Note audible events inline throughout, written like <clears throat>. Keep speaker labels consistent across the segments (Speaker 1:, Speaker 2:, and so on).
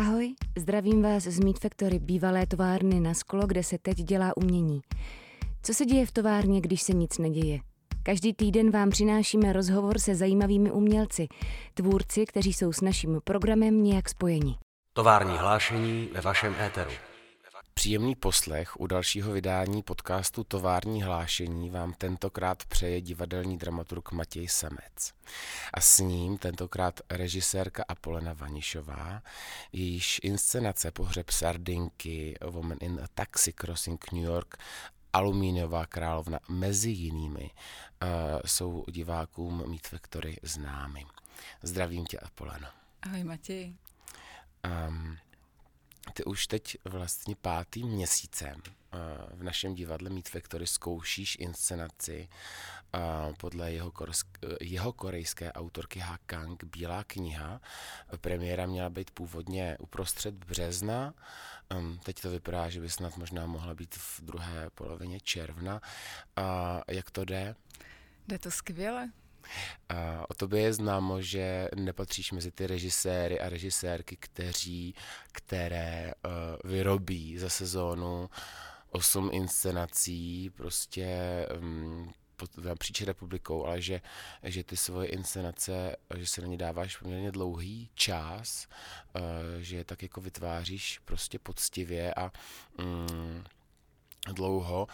Speaker 1: Ahoj, zdravím vás z Meat Factory, bývalé továrny na sklo, kde se teď dělá umění. Co se děje v továrně, když se nic neděje? Každý týden vám přinášíme rozhovor se zajímavými umělci, tvůrci, kteří jsou s naším programem nějak spojeni.
Speaker 2: Tovární hlášení ve vašem éteru.
Speaker 3: Příjemný poslech u dalšího vydání podcastu Tovární hlášení vám tentokrát přeje divadelní dramaturg Matěj Samec. A s ním tentokrát režisérka Apolena Vanišová, jejíž inscenace Pohřeb sardinky, Woman in a Taxi Crossing New York Alumíniová královna mezi jinými uh, jsou divákům Meat Factory známy. Zdravím tě, Apoleno.
Speaker 4: Ahoj, Matěj.
Speaker 3: Um, ty už teď vlastně pátým měsícem uh, v našem divadle Meat Factory zkoušíš inscenaci uh, podle jeho, korsk, uh, jeho korejské autorky Ha Kang Bílá kniha. Premiéra měla být původně uprostřed března, teď to vypadá, že by snad možná mohla být v druhé polovině června. Jak to jde?
Speaker 4: Jde to skvěle.
Speaker 3: O tobě je známo, že nepatříš mezi ty režiséry a režisérky, kteří, které uh, vyrobí za sezónu osm inscenací, prostě um, napříč republikou, ale že, že ty svoje inscenace, že se na ně dáváš poměrně dlouhý čas, uh, že je tak jako vytváříš prostě poctivě a um, dlouho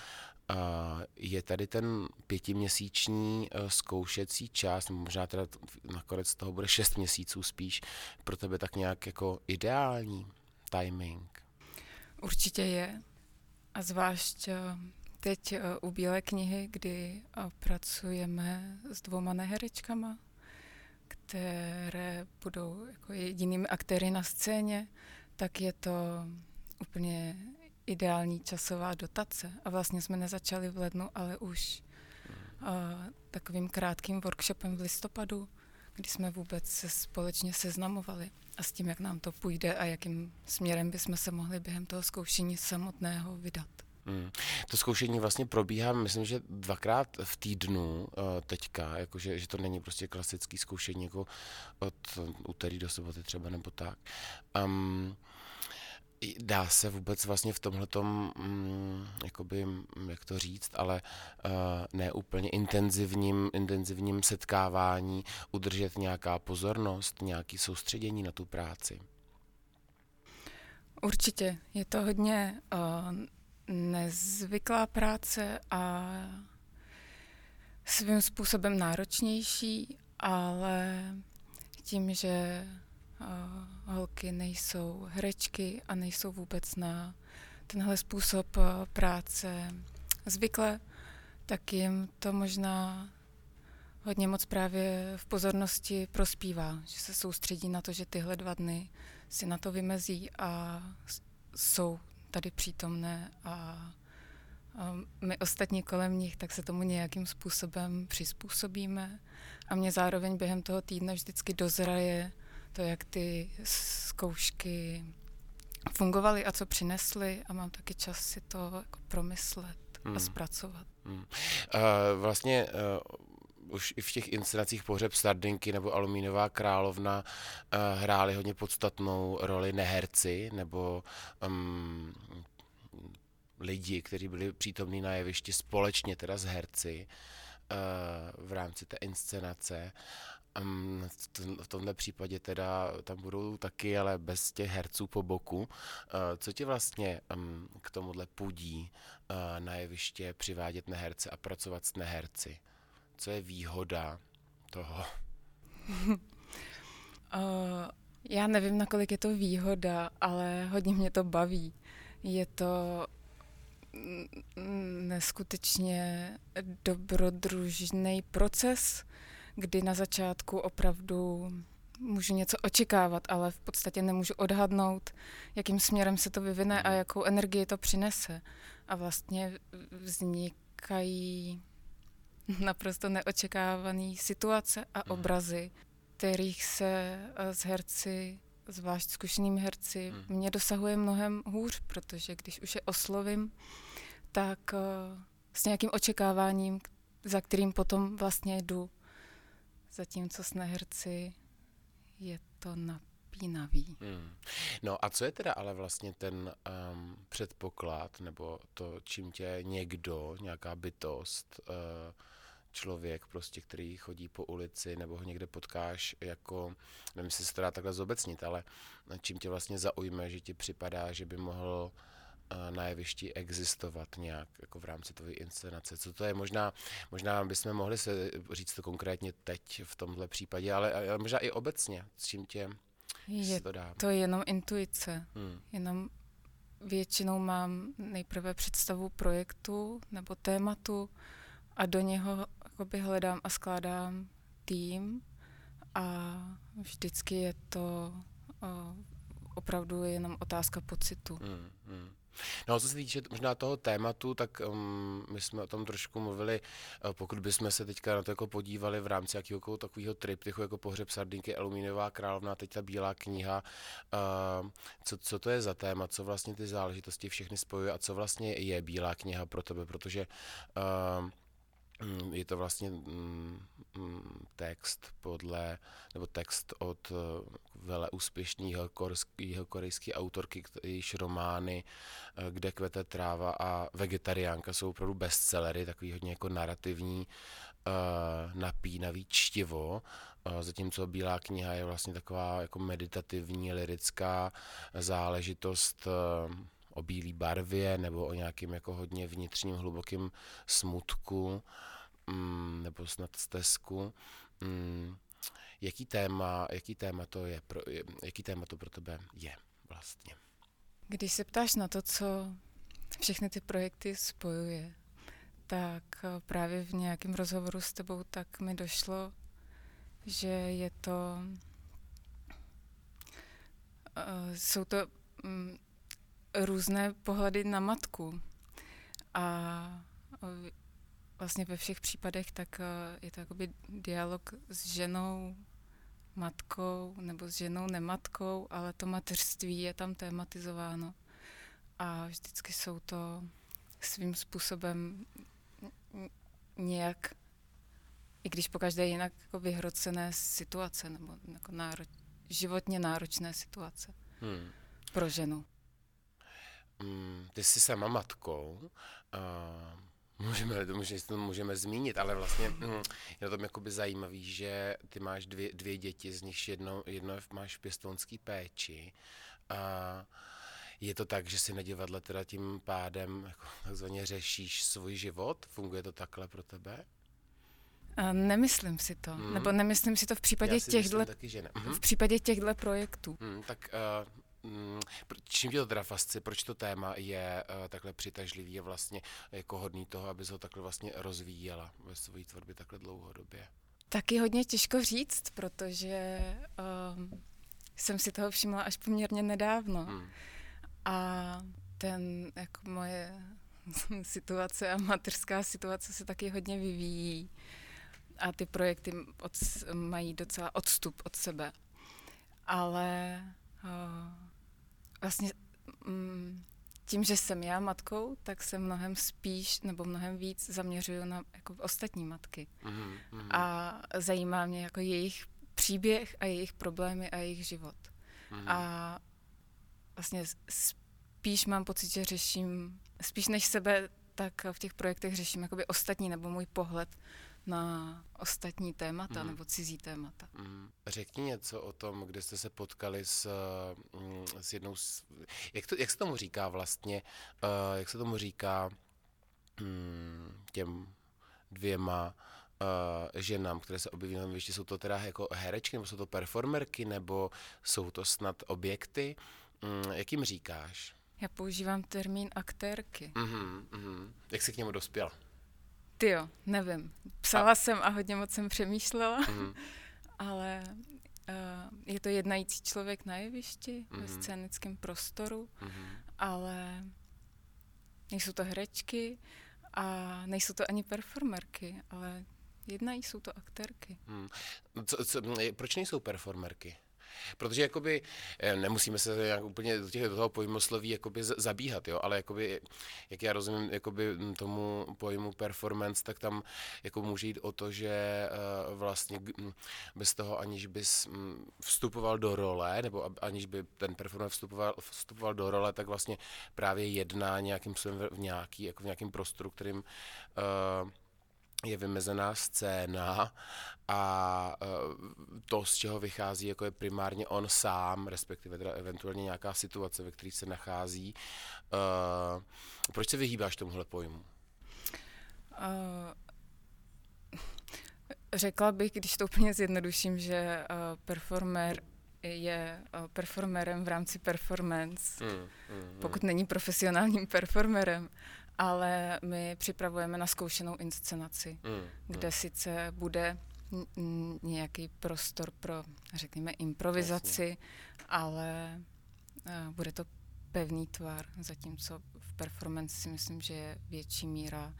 Speaker 3: je tady ten pětiměsíční eh, zkoušecí čas, možná teda nakonec toho bude šest měsíců spíš, pro tebe tak nějak jako ideální timing?
Speaker 4: Určitě je. A zvlášť eh, teď eh, u Bílé knihy, kdy pracujeme s dvouma neherečkama, které budou jako jedinými aktéry na scéně, tak je to úplně ideální časová dotace. A vlastně jsme nezačali v lednu, ale už uh, takovým krátkým workshopem v listopadu, kdy jsme vůbec se společně seznamovali a s tím, jak nám to půjde a jakým směrem bychom se mohli během toho zkoušení samotného vydat.
Speaker 3: Hmm. To zkoušení vlastně probíhá, myslím, že dvakrát v týdnu uh, teďka, jakože, že to není prostě klasický zkoušení jako od úterý do soboty třeba nebo tak. Um, Dá se vůbec vlastně v tomhletom, mm, jakoby, jak to říct, ale uh, ne úplně intenzivním, intenzivním setkávání udržet nějaká pozornost, nějaký soustředění na tu práci?
Speaker 4: Určitě. Je to hodně uh, nezvyklá práce a svým způsobem náročnější, ale tím, že holky nejsou herečky a nejsou vůbec na tenhle způsob práce. Zvykle, tak jim to možná hodně moc právě v pozornosti prospívá, že se soustředí na to, že tyhle dva dny si na to vymezí a jsou tady přítomné a, a my ostatní kolem nich, tak se tomu nějakým způsobem přizpůsobíme. A mě zároveň během toho týdne vždycky dozraje to, jak ty zkoušky fungovaly a co přinesly a mám taky čas si to jako promyslet hmm. a zpracovat. Hmm. Uh,
Speaker 3: vlastně uh, už i v těch inscenacích Pohřeb Sardinky nebo Alumínová královna uh, hráli hodně podstatnou roli neherci nebo um, lidi, kteří byli přítomní na jevišti společně teda s herci uh, v rámci té inscenace. Um, v tomhle případě teda tam budou taky, ale bez těch herců po boku. Uh, co tě vlastně k tomuhle pudí uh, na jeviště přivádět neherce a pracovat s neherci? Co je výhoda toho?
Speaker 4: uh, <laughs> já nevím, nakolik je to výhoda, ale hodně mě to baví. Je to neskutečně dobrodružný proces, kdy na začátku opravdu můžu něco očekávat, ale v podstatě nemůžu odhadnout, jakým směrem se to vyvine a jakou energii to přinese. A vlastně vznikají <laughs> naprosto neočekávané situace a mhm. obrazy, kterých se s herci, zvlášť zkušenými herci, mhm. mě dosahuje mnohem hůř, protože když už je oslovím, tak eh, s nějakým očekáváním, za kterým potom vlastně jdu zatímco s neherci je to napínavý.
Speaker 3: Hmm. No a co je teda ale vlastně ten um, předpoklad, nebo to, čím tě někdo, nějaká bytost, uh, člověk prostě, který chodí po ulici, nebo ho někde potkáš jako, nevím, jestli se to dá takhle zobecnit, ale čím tě vlastně zaujme, že ti připadá, že by mohl na jevišti existovat nějak jako v rámci tvojí inscenace. Co to je? Možná, možná bychom mohli se říct to konkrétně teď v tomhle případě, ale, ale možná i obecně, s čím tě
Speaker 4: je
Speaker 3: to dá.
Speaker 4: To je jenom intuice. Hmm. Jenom většinou mám nejprve představu projektu nebo tématu a do něho jakoby hledám a skládám tým a vždycky je to o, opravdu jenom otázka pocitu. Hmm, hmm.
Speaker 3: No, co se týče možná toho tématu, tak um, my jsme o tom trošku mluvili, uh, pokud bychom se teďka na to jako podívali v rámci jakého takového triptychu, jako pohřeb sardinky, alumíniová královna, teď ta bílá kniha, uh, co, co to je za téma, co vlastně ty záležitosti všechny spojuje a co vlastně je bílá kniha pro tebe, protože uh, je to vlastně mm, mm, text podle, nebo text od eh, vele úspěšné korejské autorky, jejíž romány eh, Kde kvete tráva a Vegetariánka jsou opravdu bestsellery, takový hodně jako narrativní, eh, napínavý čtivo, zatímco Bílá kniha je vlastně taková jako meditativní, lirická záležitost o bílé barvě nebo o nějakým jako hodně vnitřním hlubokým smutku mm, nebo snad stezku. Mm, jaký téma, jaký téma to je, pro, jaký téma to pro tebe je vlastně?
Speaker 4: Když se ptáš na to, co všechny ty projekty spojuje, tak eh, právě v nějakém rozhovoru s tebou tak mi došlo, že je to uh, jsou to um, různé pohledy na matku. A vlastně ve všech případech tak eh, je to jakoby dialog s ženou, matkou nebo s ženou nematkou, ale to mateřství je tam tématizováno. A vždycky jsou to svým způsobem nějak, i když po každé jinak jako vyhrocené situace nebo jako náro, životně náročné situace hmm. pro ženu.
Speaker 3: Mm, ty jsi sama matkou. Uh, můžeme, to můžeme, to můžeme zmínit, ale vlastně mm, je na tom jakoby zajímavý, že ty máš dvě, dvě děti, z nich jedno, jedno máš v pěstounský péči. A je to tak, že si na divadle teda tím pádem jako takzvaně řešíš svůj život? Funguje to takhle pro tebe?
Speaker 4: Nemyslím si to, hmm. nebo nemyslím si to v případě těchto
Speaker 3: Mhm.
Speaker 4: v případě těchto projektů.
Speaker 3: Hmm, tak uh, čím tě to teda fascinuje, proč to téma je uh, takhle přitažlivý a vlastně jako hodný toho, aby se ho takhle vlastně rozvíjela ve své tvorbě takhle dlouhodobě?
Speaker 4: Taky hodně těžko říct, protože um, jsem si toho všimla až poměrně nedávno. Hmm. A ten, jako moje <laughs> situace a materská situace se taky hodně vyvíjí. A ty projekty od, mají docela odstup od sebe. Ale uh, vlastně mm, tím, že jsem já matkou, tak se mnohem spíš nebo mnohem víc zaměřuju na jako ostatní matky. Mm-hmm. A zajímá mě jako jejich příběh a jejich problémy a jejich život. Mm-hmm. A vlastně spíš mám pocit, že řeším, spíš než sebe, tak v těch projektech řeším jakoby ostatní nebo můj pohled na ostatní témata mm. nebo cizí témata. Mm.
Speaker 3: Řekni něco o tom, kde jste se potkali s, mm, s jednou... Z, jak, to, jak se tomu říká vlastně? Uh, jak se tomu říká um, těm dvěma uh, ženám, které se objeví na jevišti? Jsou to teda jako herečky, nebo jsou to performerky, nebo jsou to snad objekty? Um, jak jim říkáš?
Speaker 4: Já používám termín aktérky.
Speaker 3: Uh-huh, uh-huh. Jak jsi k němu dospěl?
Speaker 4: Ty jo, nevím. Psala a... jsem a hodně moc jsem přemýšlela, mm. <laughs> ale uh, je to jednající člověk na jevišti, mm. ve mhm. scénickém prostoru, mm. ale nejsou to herečky a nejsou to ani performerky, ale jednají jsou to aktérky. Mm.
Speaker 3: Co, co, proč nejsou performerky? Protože jakoby eh, nemusíme se nějak úplně do, těch, do toho pojmosloví jakoby zabíhat, jo, ale jakoby, jak já rozumím jakoby tomu pojmu performance, tak tam jako může jít o to, že uh, vlastně bez toho, aniž bys mm, vstupoval do role, nebo aniž by ten performer vstupoval, vstupoval do role, tak vlastně právě jedná nějakým způsobem v nějaký, jako v nějakým prostoru, kterým uh, je vymezená scéna a e, to, z čeho vychází, jako je primárně on sám, respektive teda eventuálně nějaká situace, ve které se nachází. Uh, proč se vyhýbáš tomuhle pojmu? Uh,
Speaker 4: řekla bych, když to úplně zjednoduším, že uh, performer je uh, performerem v rámci performance, mm, mm, mm. pokud není profesionálním performerem ale my připravujeme na zkoušenou inscenaci, mm, kde mm. sice bude nějaký prostor pro, řekněme, improvizaci, Jasně. ale uh, bude to pevný tvar, zatímco v performance si myslím, že je větší míra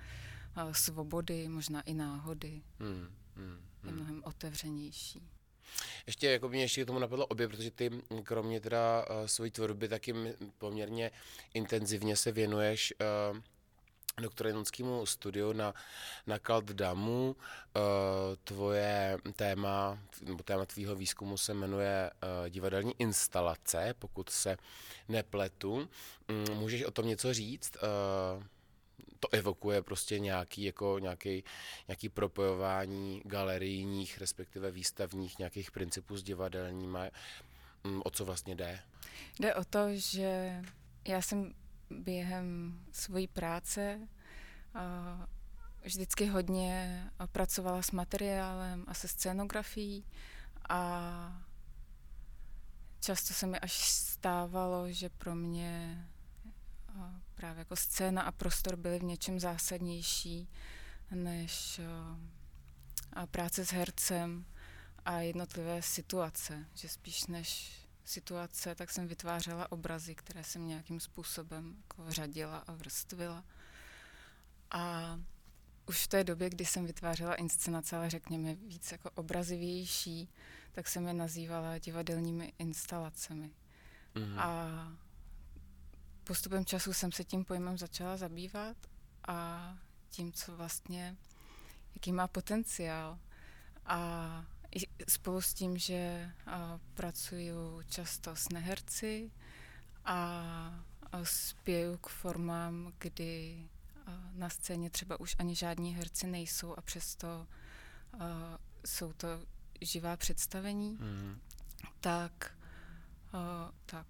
Speaker 4: uh, svobody, možná i náhody. Mm, mm, je mm. mnohem otevřenější.
Speaker 3: Ještě jako mě ještě k tomu napadlo obě, protože ty kromě teda uh, svojí tvorby taky poměrně intenzivně se věnuješ uh, doktorenskému studiu na, na Damu. Uh, tvoje téma, nebo téma tvýho výzkumu se jmenuje uh, divadelní instalace, pokud se nepletu. Um, můžeš o tom něco říct? Uh, to evokuje prostě nějaký, jako nějaký, nějaký propojování galerijních, respektive výstavních nějakých principů s divadelníma. Um, o co vlastně jde?
Speaker 4: Jde o to, že já jsem během svojí práce vždycky hodně pracovala s materiálem a se scénografií a často se mi až stávalo, že pro mě právě jako scéna a prostor byly v něčem zásadnější než práce s hercem a jednotlivé situace, že spíš než situace, tak jsem vytvářela obrazy, které jsem nějakým způsobem jako řadila a vrstvila. A už v té době, kdy jsem vytvářela inscenace, ale řekněme víc jako obrazivější, tak jsem je nazývala divadelními instalacemi. Mm-hmm. A postupem času jsem se tím pojmem začala zabývat a tím, co vlastně, jaký má potenciál. A spolu s tím, že pracuju často s neherci a, a spěju k formám, kdy na scéně třeba už ani žádní herci nejsou a přesto jsou to živá představení, mm. tak, tak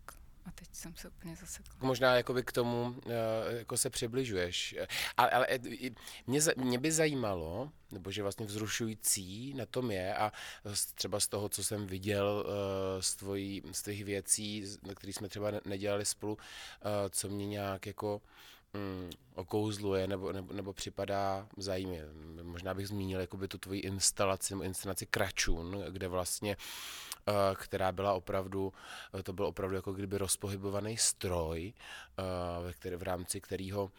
Speaker 4: a teď jsem se úplně zasekla.
Speaker 3: Možná jakoby k tomu uh, jako se přibližuješ. Ale, ale mě, mě by zajímalo, nebo že vlastně vzrušující na tom je a třeba z toho, co jsem viděl z, tvojí, z tvých věcí, kterých jsme třeba nedělali spolu, co mě nějak jako mm, okouzluje nebo, nebo, nebo připadá zajímavě. Možná bych zmínil jakoby tu tvoji instalaci instalaci Kračun, kde vlastně uh, která byla opravdu, uh, to byl opravdu jako kdyby rozpohybovaný stroj, uh, ve který, v rámci kterého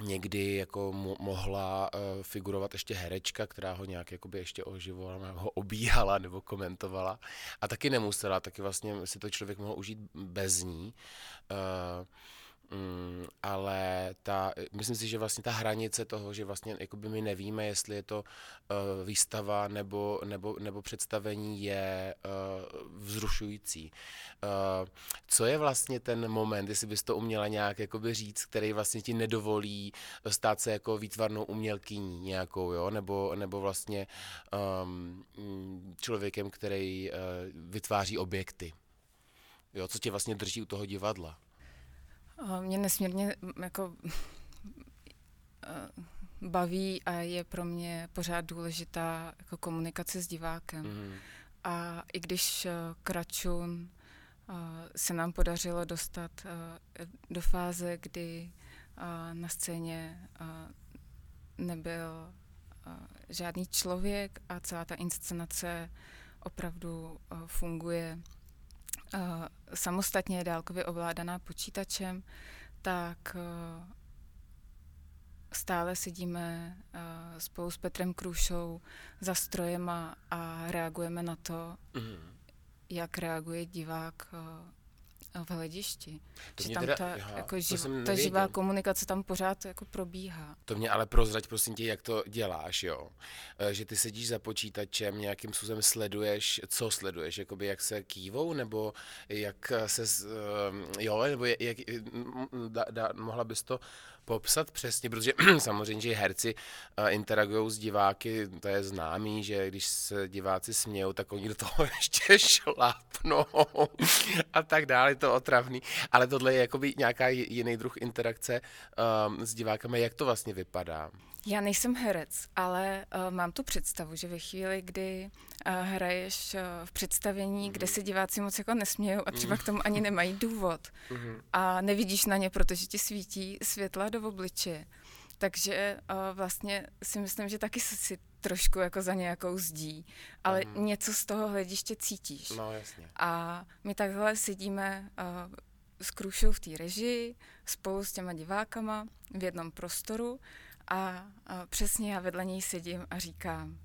Speaker 3: někdy jako mo- mohla uh, figurovat ještě herečka, která ho nějak jakoby ještě oživovala, ho obíhala nebo komentovala a taky nemusela, taky vlastně si to člověk mohl užít bez ní. Uh, Mm, ale ta, myslím si, že vlastně ta hranice toho, že vlastně jakoby my nevíme, jestli je to uh, výstava nebo, nebo, nebo představení, je uh, vzrušující. Uh, co je vlastně ten moment, jestli bys to uměla nějak jakoby říct, který vlastně ti nedovolí stát se jako výtvarnou umělkyní nějakou, jo? Nebo, nebo vlastně um, člověkem, který uh, vytváří objekty. Jo, co tě vlastně drží u toho divadla?
Speaker 4: Mě nesmírně jako <laughs> baví a je pro mě pořád důležitá jako komunikace s divákem. Mm. A i když eh, Kračun eh, se nám podařilo dostat do fáze, kdy na scéně nebyl žádný člověk a celá ta inscenace opravdu funguje samostatně dálkově ovládaná počítačem, tak uh, stále sedíme uh, spolu s Petrem Krušou za strojema a reagujeme na to, mm. jak reaguje divák v hledišti.
Speaker 3: To
Speaker 4: že tam
Speaker 3: teda-
Speaker 4: ta,
Speaker 3: aha,
Speaker 4: jako živ, ta živá komunikace tam pořád jako probíhá.
Speaker 3: To mě ale prozrať prosím tě, jak to děláš, jo. Eh, Že ty sedíš za počítačem, nějakým způsobem sleduješ, co sleduješ, jakoby jak se kývou, nebo jak se, eh, jo, nebo jak, jak da, da, mohla bys to popsat přesně, protože <clears throat> samozřejmě, že herci interagují s diváky, to je známý, že když se diváci smějou, tak oni do toho <laughs> ještě šlápnou <laughs> a tak dále, je to otravný. Ale tohle je jakoby nějaká jiný druh interakce um, s divákami, jak to vlastně vypadá.
Speaker 4: Já nejsem herec, ale uh, mám tu představu, že ve chvíli, kdy uh, hraješ uh, v představení, kde se diváci moc jako nesmějou a třeba k tomu ani nemají důvod a nevidíš na ně, protože ti svítí světla do obličeje. Takže uh, vlastně si myslím, že taky si- trošku jako za nějakou zdí, ale něco z toho hlediště cítíš.
Speaker 3: No jasně.
Speaker 4: A my takhle sedíme uh, s Krušou v té režii spolu s těma divákama v jednom prostoru a uh, přesně já vedle něj sedím a říkám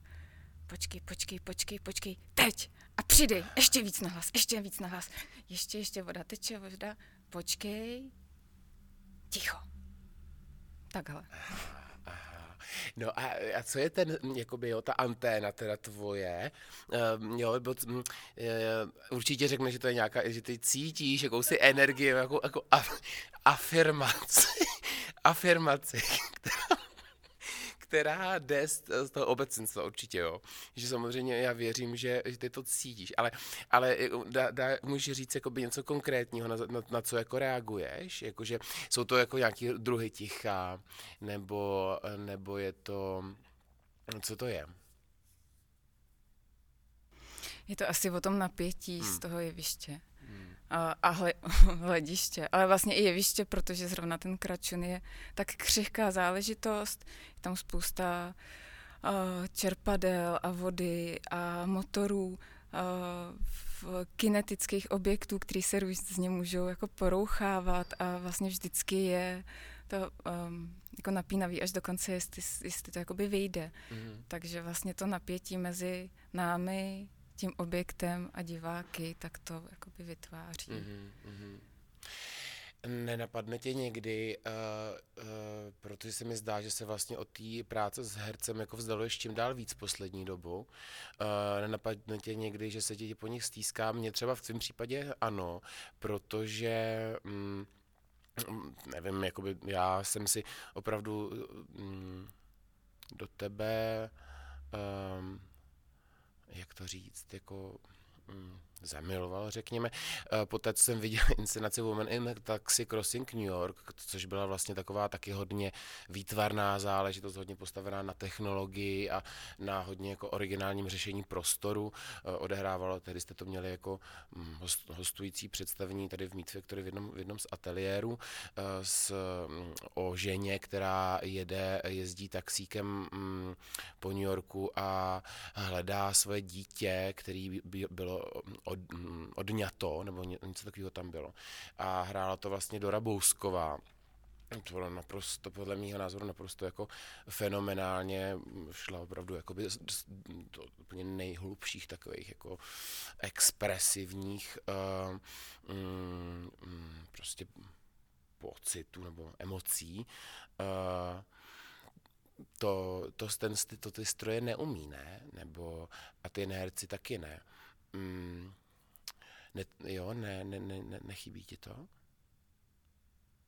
Speaker 4: počkej, počkej, počkej, počkej, teď a přidej, ještě víc nahlas, ještě víc nahlas, ještě, ještě voda teče, voda, počkej, ticho. Takhle.
Speaker 3: No a, a co je ten, jakoby, jo, ta anténa teda tvoje, um, jo, bo, t- m, e, určitě řekne, že to je nějaká, že ty cítíš jakousi energii, jako, jako af, afirmaci, <laughs> afirmaci, která, která jde z, z toho obecenstva určitě, jo. Že samozřejmě já věřím, že, že ty to cítíš, ale, ale dá, dá, můžeš říct jakoby něco konkrétního, na, na, na co jako reaguješ, jakože jsou to jako nějaký druhy ticha, nebo, nebo je to, co to je?
Speaker 4: Je to asi o tom napětí
Speaker 3: Hmm.
Speaker 4: z toho jeviště. A, hle, hlediště, <laughs> ale vlastně i jeviště, protože zrovna ten kračun je tak křehká záležitost, je tam spousta uh, čerpadel a vody a motorů, uh, v kinetických objektů, které se různě můžou jako porouchávat a vlastně vždycky je to um, jako napínavý až do konce, jestli, jestli to jakoby vyjde.
Speaker 3: Mhm.
Speaker 4: Takže vlastně to napětí mezi námi, tím objektem a diváky, tak to jakoby vytváří.
Speaker 3: Mhm, mhm. Nenapadne tě někdy, uh, uh, protože se mi zdá, že se vlastně od té práce s hercem jako vzdaluješ čím dál víc poslední dobu. Uh, nenapadne tě někdy, že se ti po nich stýská? Mně třeba v tvém případě ano, protože mm, nevím, jakoby já jsem si opravdu mm, do tebe, um, jak to říct, jako mm, zamiloval, řekněme. Eh, Poté, co jsem viděl <laughs> inscenaci Woman in Taxi Crossing New York, což byla vlastně taková taky hodně výtvarná záležitost, hodně postavená na technologii a na hodně jako originálním řešení prostoru. Eh, Odehrávalo, tehdy jste to měli jako mm, host- hostující představení tady v Meat Factory v jednom, v jednom z ateliérů eh, s, mm, o ženě, která jede, jezdí taxíkem mm, po New Yorku a hledá svoje dítě, který by bylo od, mm, odňato, nebo ně- něco takového tam bylo. A hrála to vlastně Dora Bousková. To bylo naprosto, podle mého názoru, naprosto jako fenomenálně, šla opravdu jakoby do úplně nejhlubších takových jako expresivních uh, mm, mm, prostě pocitů nebo emocí. Uh, to, to, ten, to ty stroje neumí, ne? Nebo, a ty herci taky ne. Mm, ne jo, ne, ne, ne, ne, nechybí ti to?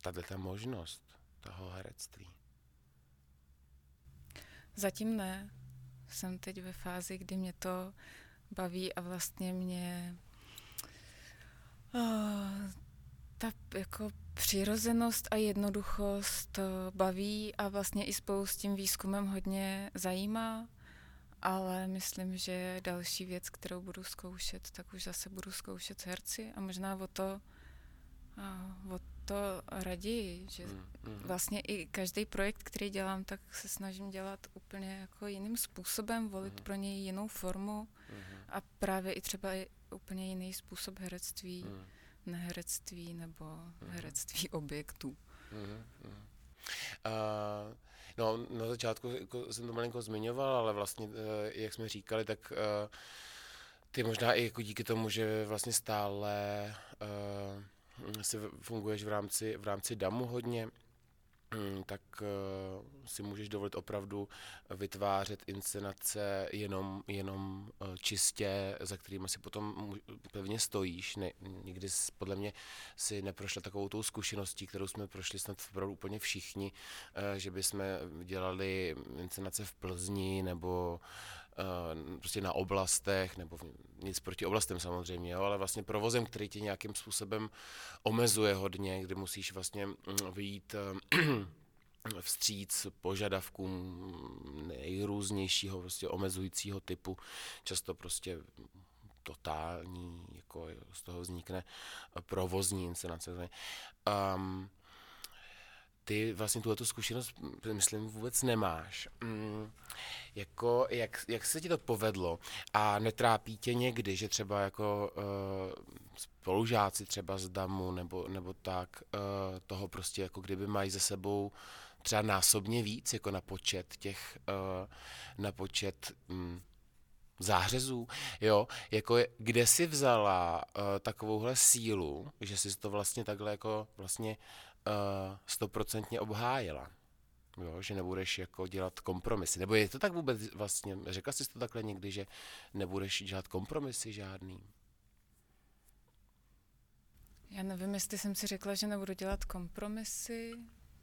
Speaker 3: Tahle ta možnost toho herectví.
Speaker 4: Zatím ne. Jsem teď ve fázi, kdy mě to baví a vlastně mě uh, ta jako přirozenost a jednoduchost baví a vlastně i spolu s tím výzkumem hodně zajímá, ale myslím, že další věc, kterou budu zkoušet, tak už zase budu zkoušet s herci a možná o to, o to raději, že
Speaker 3: Mm, mm,
Speaker 4: vlastně i každý projekt, který dělám, tak se snažím dělat úplně jako jiným způsobem, volit
Speaker 3: Mhm.
Speaker 4: pro něj jinou formu
Speaker 3: mhm,
Speaker 4: a právě i třeba i úplně jiný způsob herectví,
Speaker 3: mm,
Speaker 4: neherectví nebo herectví <laughs> objektů.
Speaker 3: Uh, no, na začátku jako jsem to malinko zmiňoval, ale vlastně, uh, jak jsme říkali, tak uh, ty možná i jako díky tomu, že vlastně stále uh, si funguješ v rámci, v rámci DAMu hodně, tak uh, si můžeš dovolit opravdu vytvářet inscenace jenom, jenom uh, čistě, za kterými si potom pevně stojíš. Ne, nikdy podle mě si neprošla takovou tou zkušeností, kterou jsme prošli snad opravdu úplně všichni, uh, že bychom dělali inscenace v Plzni nebo uh, prostě na oblastech, nebo nic proti oblastem samozřejmě, jo, ale vlastně provozem, který tě nějakým způsobem omezuje hodně, kdy musíš vlastně mm, vyjít uh, <clears throat> vstříc požadavkům nejrůznějšího prostě omezujícího typu, často prostě totální, jako z toho vznikne provozní inscenace. Um, ty vlastně tuhle zkušenost, myslím, vůbec nemáš. Mm, jako, jak, jak se ti to povedlo a netrápí tě někdy, že třeba jako uh, spolužáci třeba z DAMu nebo, nebo tak, uh, toho prostě jako kdyby mají za sebou třeba násobně víc, jako na počet těch, uh, na počet um, zářezů, jo, jako kde si vzala uh, takovouhle sílu, že jsi to vlastně takhle jako vlastně stoprocentně uh, obhájila. Jo, že nebudeš jako dělat kompromisy. Nebo je to tak vůbec vlastně, řekla jsi to takhle někdy, že nebudeš dělat kompromisy žádný?
Speaker 4: Já nevím, jestli jsem si řekla, že nebudu dělat kompromisy,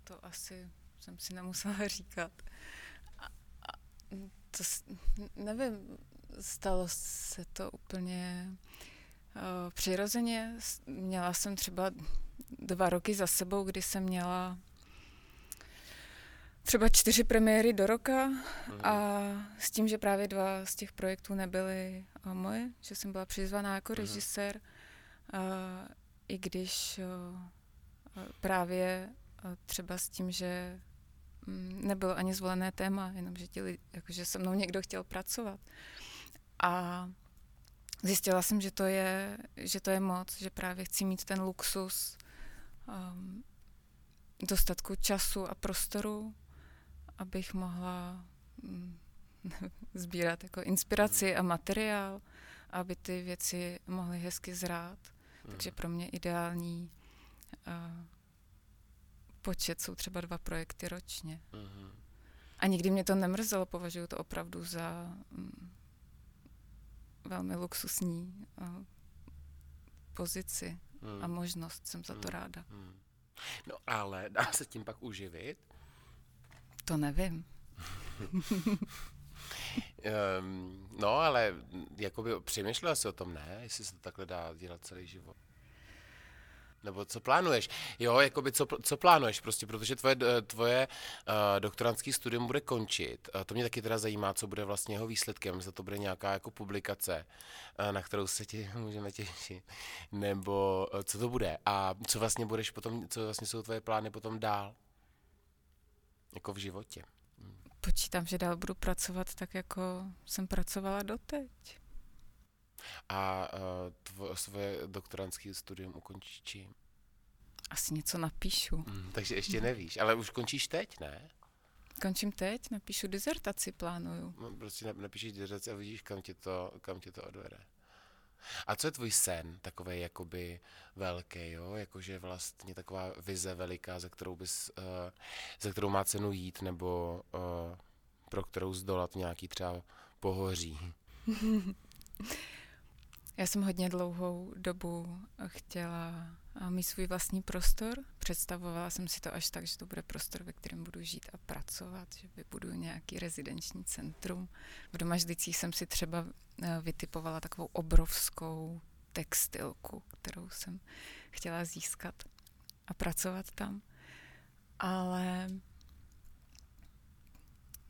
Speaker 4: to asi jsem si nemusela <laughs> říkat. A, a to, nevím, stalo se to úplně uh, přirozeně. Měla jsem třeba dva roky za sebou, kdy jsem měla třeba čtyři premiéry do roka mm. a s tím, že právě dva z těch projektů nebyly uh, moje, že jsem byla přizvaná jako mm. režisér, uh, i když uh, právě uh, třeba s tím, že um, nebylo ani zvolené téma, jenom že, ti, jakože se mnou někdo chtěl pracovat. A zjistila jsem, že to je, že to je moc, že právě chci mít ten luxus um, dostatku času a prostoru, abych mohla um, <laughs> sbírat jako inspiraci a materiál, aby ty věci mohly hezky zrát. Mm. Takže pro mě ideální uh, počet jsou třeba dva projekty ročně. Mm. A nikdy mě to nemrzelo, považuji to opravdu za um, velmi luxusní uh, pozici hmm. a možnost. Jsem za to hmm. ráda. Hmm.
Speaker 3: No ale dá se tím pak uživit?
Speaker 4: To nevím.
Speaker 3: um, no, ale jakoby přemýšlela jsi o tom, ne? Jestli se to takhle dá dělat celý život. Nebo co plánuješ? Jo, jakoby co, co plánuješ prostě, protože tvoje, tvoje uh, doktorantský studium bude končit. Uh, to mě taky teda zajímá, co bude vlastně jeho výsledkem, jestli to bude nějaká jako publikace, uh, na kterou se ti <laughs> můžeme těšit, nebo uh, co to bude a co vlastně budeš potom, co vlastně jsou tvoje plány potom dál, jako v životě.
Speaker 4: Počítám, že dál budu pracovat tak, jako jsem pracovala doteď.
Speaker 3: A uh, tvo, svoje doktorantské studium ukončíš čím?
Speaker 4: Asi něco napíšu.
Speaker 3: Mm, takže ještě nevíš, ale už končíš teď, ne?
Speaker 4: Končím teď, napíšu dizertaci, plánuju.
Speaker 3: No, prostě napíšeš dizertaci a vidíš, kam tě to, kam tě to odvede. A co je tvůj sen, takový jakoby velký, jo? Jakože vlastně taková vize veliká, za kterou bys, uh, za kterou má cenu jít, nebo uh, pro kterou zdolat nějaký třeba pohoří? <laughs>
Speaker 4: Já jsem hodně dlouhou dobu chtěla mít svůj vlastní prostor. Představovala jsem si to až tak, že to bude prostor, ve kterém budu žít a pracovat, že vybudu nějaký rezidenční centrum. V Domažlicích jsem si třeba eh, vytipovala takovou obrovskou textilku, kterou jsem chtěla získat a pracovat tam. Ale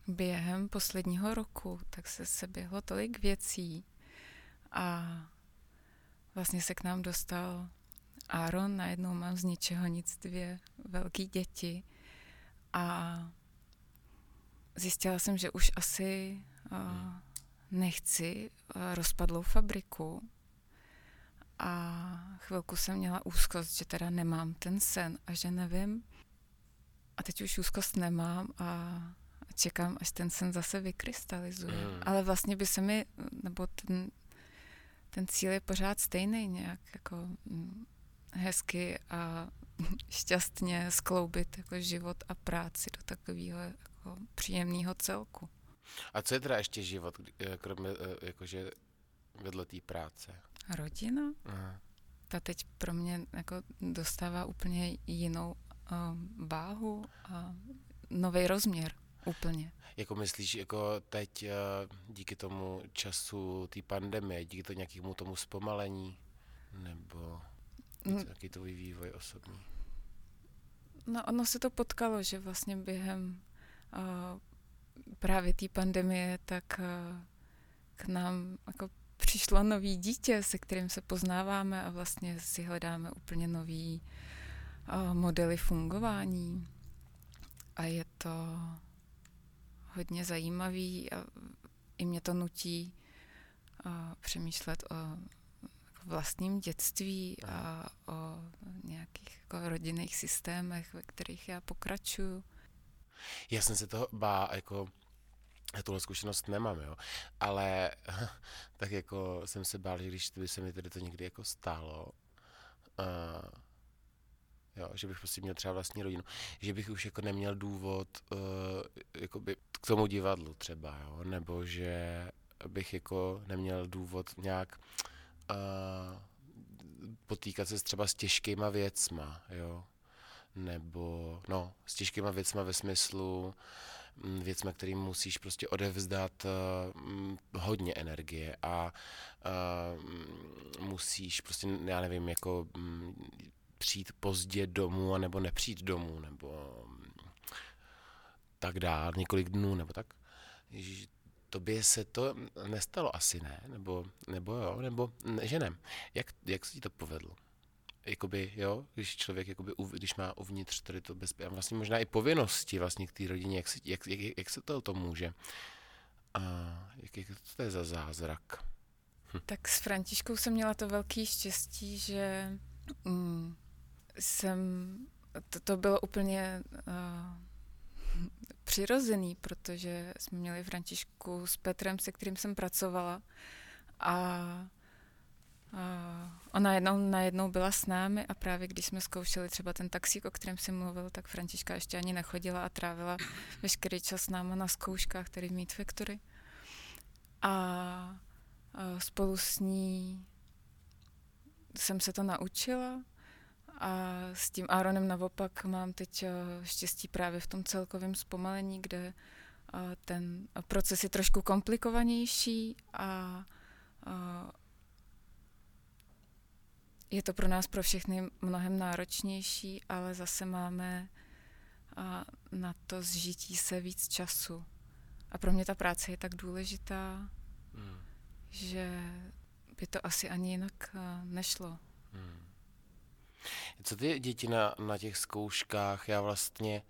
Speaker 4: během posledního roku tak se seběhlo tolik věcí a vlastně se k nám dostal Aaron, najednou mám z ničeho nic dvě velké děti a zjistila jsem, že už asi uh, nechci uh, rozpadlou fabriku a chvilku jsem měla úzkost, že teda nemám ten sen a že nevím. A teď už úzkost nemám a čekám, až ten sen zase vykrystalizuje. Mm. Ale vlastně by se mi, nebo ten ten cíl je pořád stejný, nějak jako mm, hezky a <laughs> šťastně skloubit jako život a práci do takového jako příjemného celku.
Speaker 3: A co je teda ještě život, eh, kromě eh, jakože vedle té práce?
Speaker 4: Rodina? Aha. Ta teď pro mě jako dostává úplně jinou uh, váhu a nový rozměr úplně.
Speaker 3: Jako myslíš, jako teď uh, díky tomu času té pandemie, díky to nějakému tomu zpomalení, nebo mm. jaký tvůj vývoj osobní?
Speaker 4: No ono se to potkalo, že vlastně během uh, právě té pandemie, tak uh, k nám jako přišlo nový dítě, se kterým se poznáváme a vlastně si hledáme úplně nový uh, modely fungování. A je to hodně zajímavý a i mě to nutí uh, přemýšlet o vlastním dětství a o nějakých jako rodinných systémech, ve kterých já pokračuju.
Speaker 3: Já jsem se toho bá, jako já tuhle zkušenost nemám, jo, ale <laughs> tak jako jsem se bál, že když by se mi tedy to někdy jako stálo, uh, jo, že bych prostě měl třeba vlastní rodinu, že bych už jako neměl důvod uh, k tomu divadlu třeba, jo, nebo že bych jako neměl důvod nějak uh, potýkat se třeba s těžkýma věcma, jo, nebo no, s těžkýma věcma ve smyslu mm, věcma, kterým musíš prostě odevzdat uh, hodně energie a uh, musíš prostě, já nevím, jako um, přijít pozdě domů, nebo nepřijít domů, nebo tak dál, několik dnů, nebo tak. Ježiš, tobě se to nestalo asi, ne? Nebo, nebo jo, nebo ne, že ne. Jak, jak se ti to povedlo? Jakoby, jo, když člověk, jakoby, když má uvnitř tady to bezpečí, vlastně možná i povinnosti vlastně k té rodině, jak, se, jak, jak, jak se to, to může? A jak, jak to je za zázrak?
Speaker 4: Hm. Tak s Františkou jsem měla to velké štěstí, že mm, jsem, to, to bylo úplně uh, přirozený, protože jsme měli Františku s Petrem, se kterým jsem pracovala a Uh, ona jednou najednou byla s námi a právě když jsme zkoušeli třeba ten taxík, o kterém jsem mluvil, tak Františka ještě ani nechodila a trávila veškerý čas s náma na zkouškách, tady v Meet Factory. A uh, spolu s ní jsem se to naučila a s tím Aaronem naopak mám teď eh, štěstí právě v tom celkovém zpomalení, kde eh, ten proces je trošku komplikovanější a eh, je to pro nás pro všechny mnohem náročnější, ale zase máme na to zžití se víc času. A pro mě ta práce je tak důležitá, hmm. že by to asi ani jinak nešlo. Hmm.
Speaker 3: Co ty děti na, na těch zkouškách, já vlastně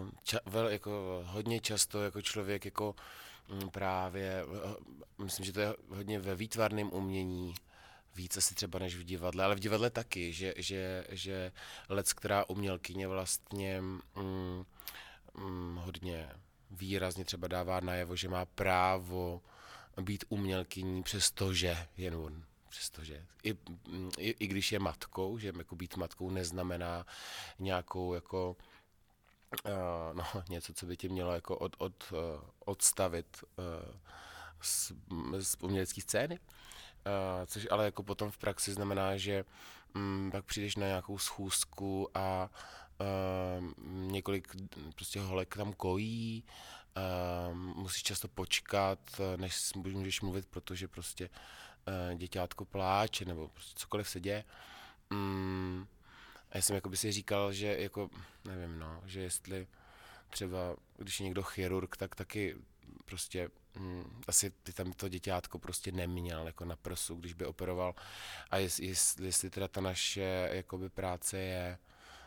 Speaker 3: um, ča, vel, jako hodně často jako člověk jako um, právě, uh, myslím, že to je hodně ve výtvarném umění, víc asi třeba než v divadle, ale v divadle taky, že, že, že lec, která umělkyně vlastně um, um, hodně výrazně třeba dává najevo, že má právo být umělkyní, přestože jen on přestože i, i, i když je matkou, že jako být matkou neznamená nějakou jako uh, no, <laughs> něco, co by tě mělo jako od, od, uh, odstavit uh, z, z umělecké scény. Uh, což ale jako potom v praxi znamená, že um, pak přijdeš na nějakou schůzku a uh, několik prostě holek tam kojí, uh, musíš často počkat, než můžeš mluvit, protože prostě děťátko pláče nebo prostě cokoliv se děje. Mm, a já jsem jako by si říkal, že jako, nevím no, že jestli třeba, když je někdo chirurg, tak taky prostě mm, asi ty tam to děťátko prostě neměl jako na prsu, když by operoval. A jestli, jestli, teda ta naše jakoby práce je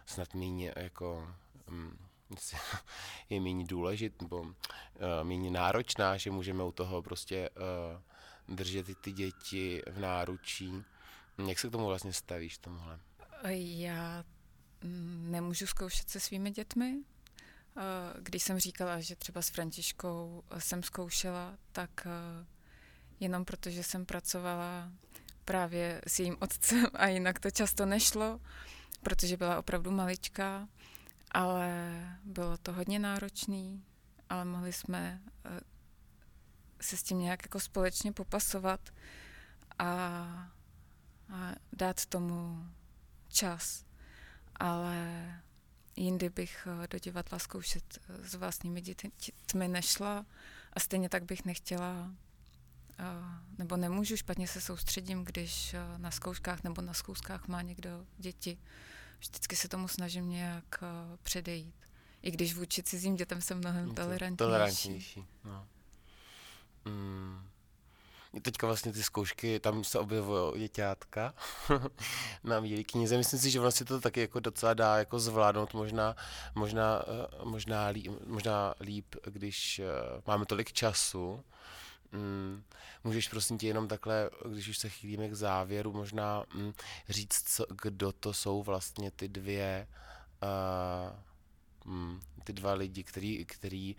Speaker 3: snad méně jako mm, <laughs> je méně důležit nebo uh, méně náročná, že můžeme u toho prostě uh, držet ty, děti v náručí. Jak se k tomu vlastně stavíš tomuhle?
Speaker 4: Já nemůžu zkoušet se svými dětmi. Když jsem říkala, že třeba s Františkou jsem zkoušela, tak jenom protože jsem pracovala právě s jejím otcem a jinak to často nešlo, protože byla opravdu maličká, ale bylo to hodně náročný, ale mohli jsme eh, se s tím nějak jako společně popasovat a, a dát tomu čas. Ale jindy bych eh, do divadla zkoušet eh, s vlastními dětmi nešla a stejně tak bych nechtěla nebo nemůžu, špatně se soustředím, když na zkouškách nebo na zkouškách má někdo děti. Vždycky se tomu snažím nějak předejít. I když vůči cizím dětem jsem mnohem tolerantnější.
Speaker 3: Tolerantnější, no. Mm. Teďka vlastně ty zkoušky, tam se objevují děťátka <laughs> na Bílé knize. Myslím si, že vlastně to taky jako docela dá jako zvládnout možná, možná, eh, možná, líp, možná líp, když eh, máme tolik času. Mm, můžeš prosím tě jenom takhle, když už se chýlíme k závěru, možná mm, říct, co, kdo to jsou vlastně ty dvě uh, mm, ty dva lidi, který, který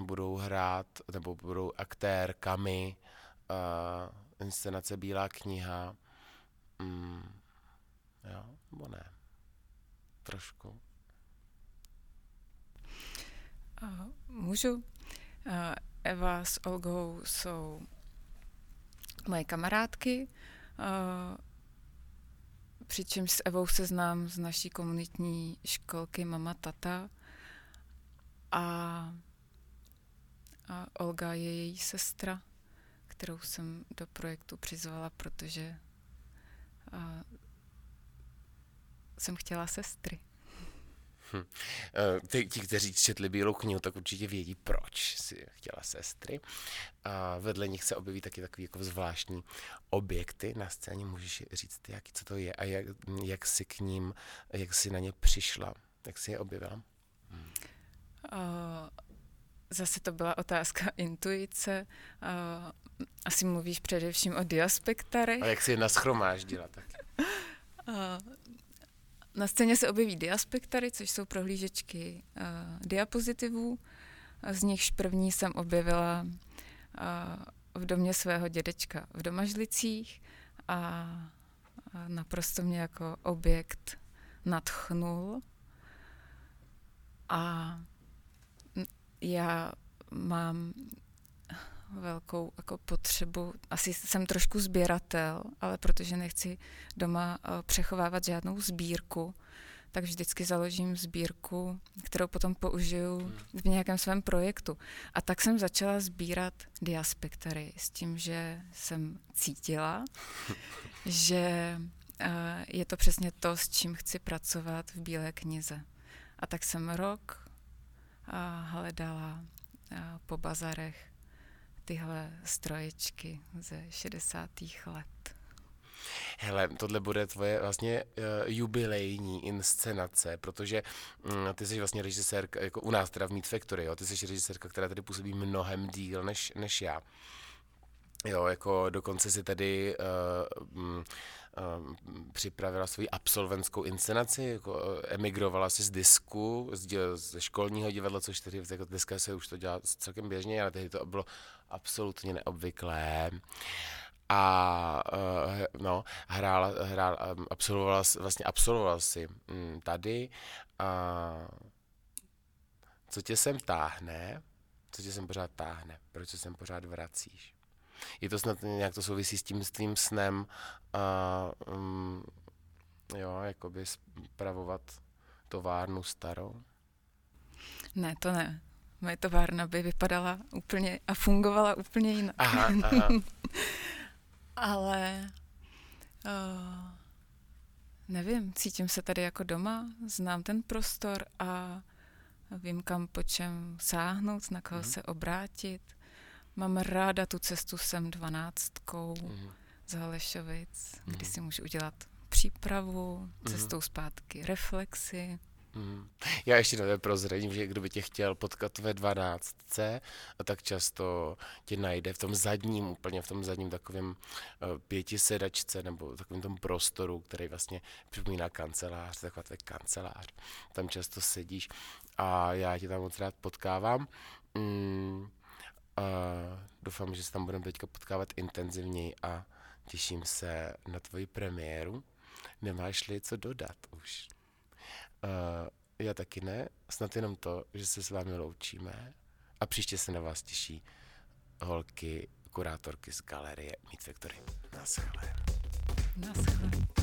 Speaker 3: budou hrát nebo budou aktérkami uh, inscenace Bílá kniha. Mm, jo, nebo ne? Trošku.
Speaker 4: Uh, můžu. Uh, Eva s Olgou jsou moje kamarádky, uh, přičemž s Evou se znám z naší komunitní školky Mama Tata a, a Olga je její sestra, kterou jsem do projektu přizvala, protože a, jsem chtěla sestry.
Speaker 3: Hm. Ty, ti, kteří četli Bílou knihu, tak určitě vědí, proč si chtěla sestry. A vedle nich se objeví taky takový jako zvláštní objekty na scéně. Můžeš říct, jak, co to je a jak, jak jsi k ním, jak jsi na ně přišla, jak jsi je objevila?
Speaker 4: Zase to byla otázka <laughs> intuice. Asi mluvíš především o diaspektarech.
Speaker 3: A jak si je naschromáždila tak? <laughs>
Speaker 4: Na scéně se objeví diaspektary, což jsou prohlížečky diapozitivů. Z nichž první jsem objevila v domě svého dědečka v Domažlicích a, a naprosto mě jako objekt nadchnul. A já mám velkou jako potřebu, asi jsem trošku sběratel, ale protože nechci doma uh, přechovávat žádnou sbírku, tak vždycky založím sbírku, kterou potom použiju v nějakém svém projektu. A tak jsem začala sbírat diaspektary s tím, že jsem cítila, <laughs> že uh, je to přesně to, s čím chci pracovat v Bílé knize. A tak jsem rok uh, hledala po bazarech tyhle stroječky ze 60. let.
Speaker 3: Hele, tohle bude tvoje vlastně uh, jubilejní inscenace, protože um, ty jsi vlastně režisérka, jako u nás teda v Meat Factory, jo, ty jsi režisérka, která tady působí mnohem díl než, než já. Jo, jako dokonce si tady uh, um, připravila svoji absolventskou inscenaci, jako uh, emigrovala si z disku, z, ze školního divadla, což tedy jako dneska se už to dělá celkem běžně, ale tehdy to bylo absolutně neobvyklé. A uh, no, hrál, hrál, absolvoval, vlastně absolvoval si um, tady. A co tě sem táhne? Co tě sem pořád táhne? Proč se sem pořád vracíš? Je to snad nějak to souvisí s tím, s tím snem a um, jo, jakoby spravovat továrnu starou?
Speaker 4: Ne, to ne. Moje továrna by vypadala úplně a fungovala úplně jinak. Aha, aha. <laughs> Ale uh, nevím, cítím se tady jako doma, znám ten prostor a vím, kam po čem sáhnout, na koho mm. se obrátit. Mám ráda tu cestu sem dvanáctkou mm. Z Halešovic, mm. kdy mhm. si můžu udělat přípravu, mhm. cestou mm. zpátky reflexy.
Speaker 3: Mm. Já ještě na prozradím, že kdo by tě chtěl potkat ve dvanáctce, tak často tě najde v tom zadním, úplně v tom zadním takovém uh, pětisedačce nebo takovém tom prostoru, který vlastně připomíná kancelář, taková to kancelář. Tam často sedíš a já tě tam moc rád potkávám. Mm A doufám, že se tam budeme teďka potkávat intenzivněji a těším se na tvoji premiéru. Nemáš-li co dodat už? Uh, já taky ne, snad jenom to, že se s vámi loučíme a příště se na vás těší holky, kurátorky z galerie Meet Factory. Naschle.
Speaker 4: Naschle.